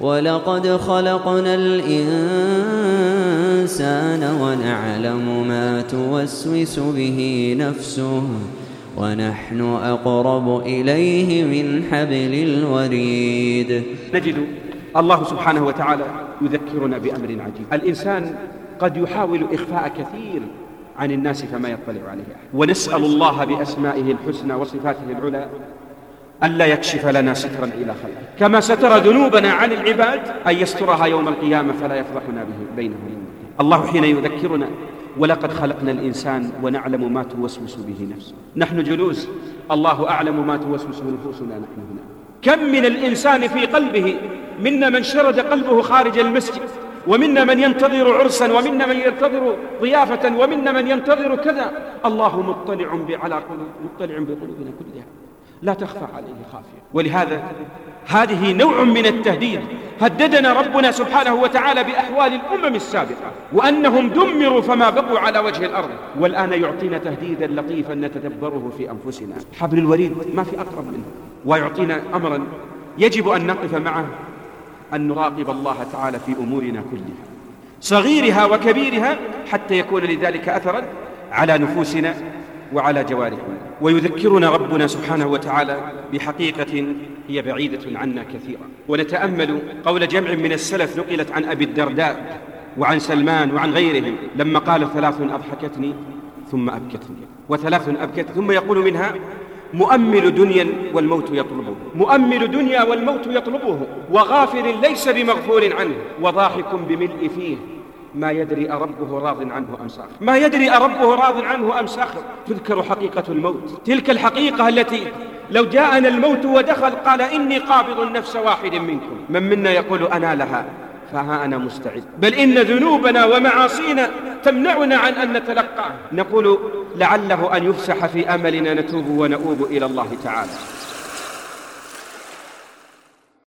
ولقد خلقنا الإنسان ونعلم ما توسوس به نفسه ونحن أقرب إليه من حبل الوريد. نجد الله سبحانه وتعالى يذكرنا بأمر عجيب. الإنسان قد يحاول إخفاء كثير عن الناس فما يطلع عليه أحد. ونسأل الله بأسمائه الحسنى وصفاته العلى ألا يكشف لنا سترا إلى خلقه. كما ستر ذنوبنا عن العباد أن يسترها يوم القيامة فلا يفضحنا به بينهم. الله حين يذكرنا ولقد خلقنا الإنسان ونعلم ما توسوس به نفسه. نحن جلوس الله أعلم ما توسوس نفوسنا نحن هنا. كم من الإنسان في قلبه منا من شرد قلبه خارج المسجد ومنا من ينتظر عرسا ومنا من ينتظر ضيافة ومنا من ينتظر كذا. الله مطلع على قلوب مطلع بقلوبنا كلها. لا تخفى عليه خافية. ولهذا هذه نوع من التهديد هددنا ربنا سبحانه وتعالى بأحوال الأمم السابقة وأنهم دمروا فما بقوا على وجه الأرض. والآن يعطينا تهديدا لطيفا نتدبره في أنفسنا. حبل الوريد ما في أقرب منه. ويعطينا أمرا يجب أن نقف معه أن نراقب الله تعالى في أمورنا كلها. صغيرها وكبيرها حتى يكون لذلك أثرا على نفوسنا وعلى جوارحنا. ويذكرنا ربنا سبحانه وتعالى بحقيقة هي بعيدة عنا كثيرا ونتأمل قول جمع من السلف نقلت عن أبي الدرداء وعن سلمان وعن غيرهم لما قال ثلاث أضحكتني ثم أبكتني. وثلاث أبكت ثم يقول منها مؤمل دنيا والموت يطلبه. مؤمل دنيا والموت يطلبه. وغافر ليس بمغفور عنه. وضاحك بملء فيه. ما يدري أربه راض عنه أم ساخر. ما يدري أربه راض عنه أم ساخر. تذكر حقيقة الموت. تلك الحقيقة التي لو جاءنا الموت ودخل قال إني قابض نفس واحد منكم. من منا يقول أنا لها؟ فها أنا مستعد. بل إن ذنوبنا ومعاصينا تمنعنا عن أن نتلقاه. نقول لعله أن يفسح في أملنا نتوب ونؤوب إلى الله تعالى.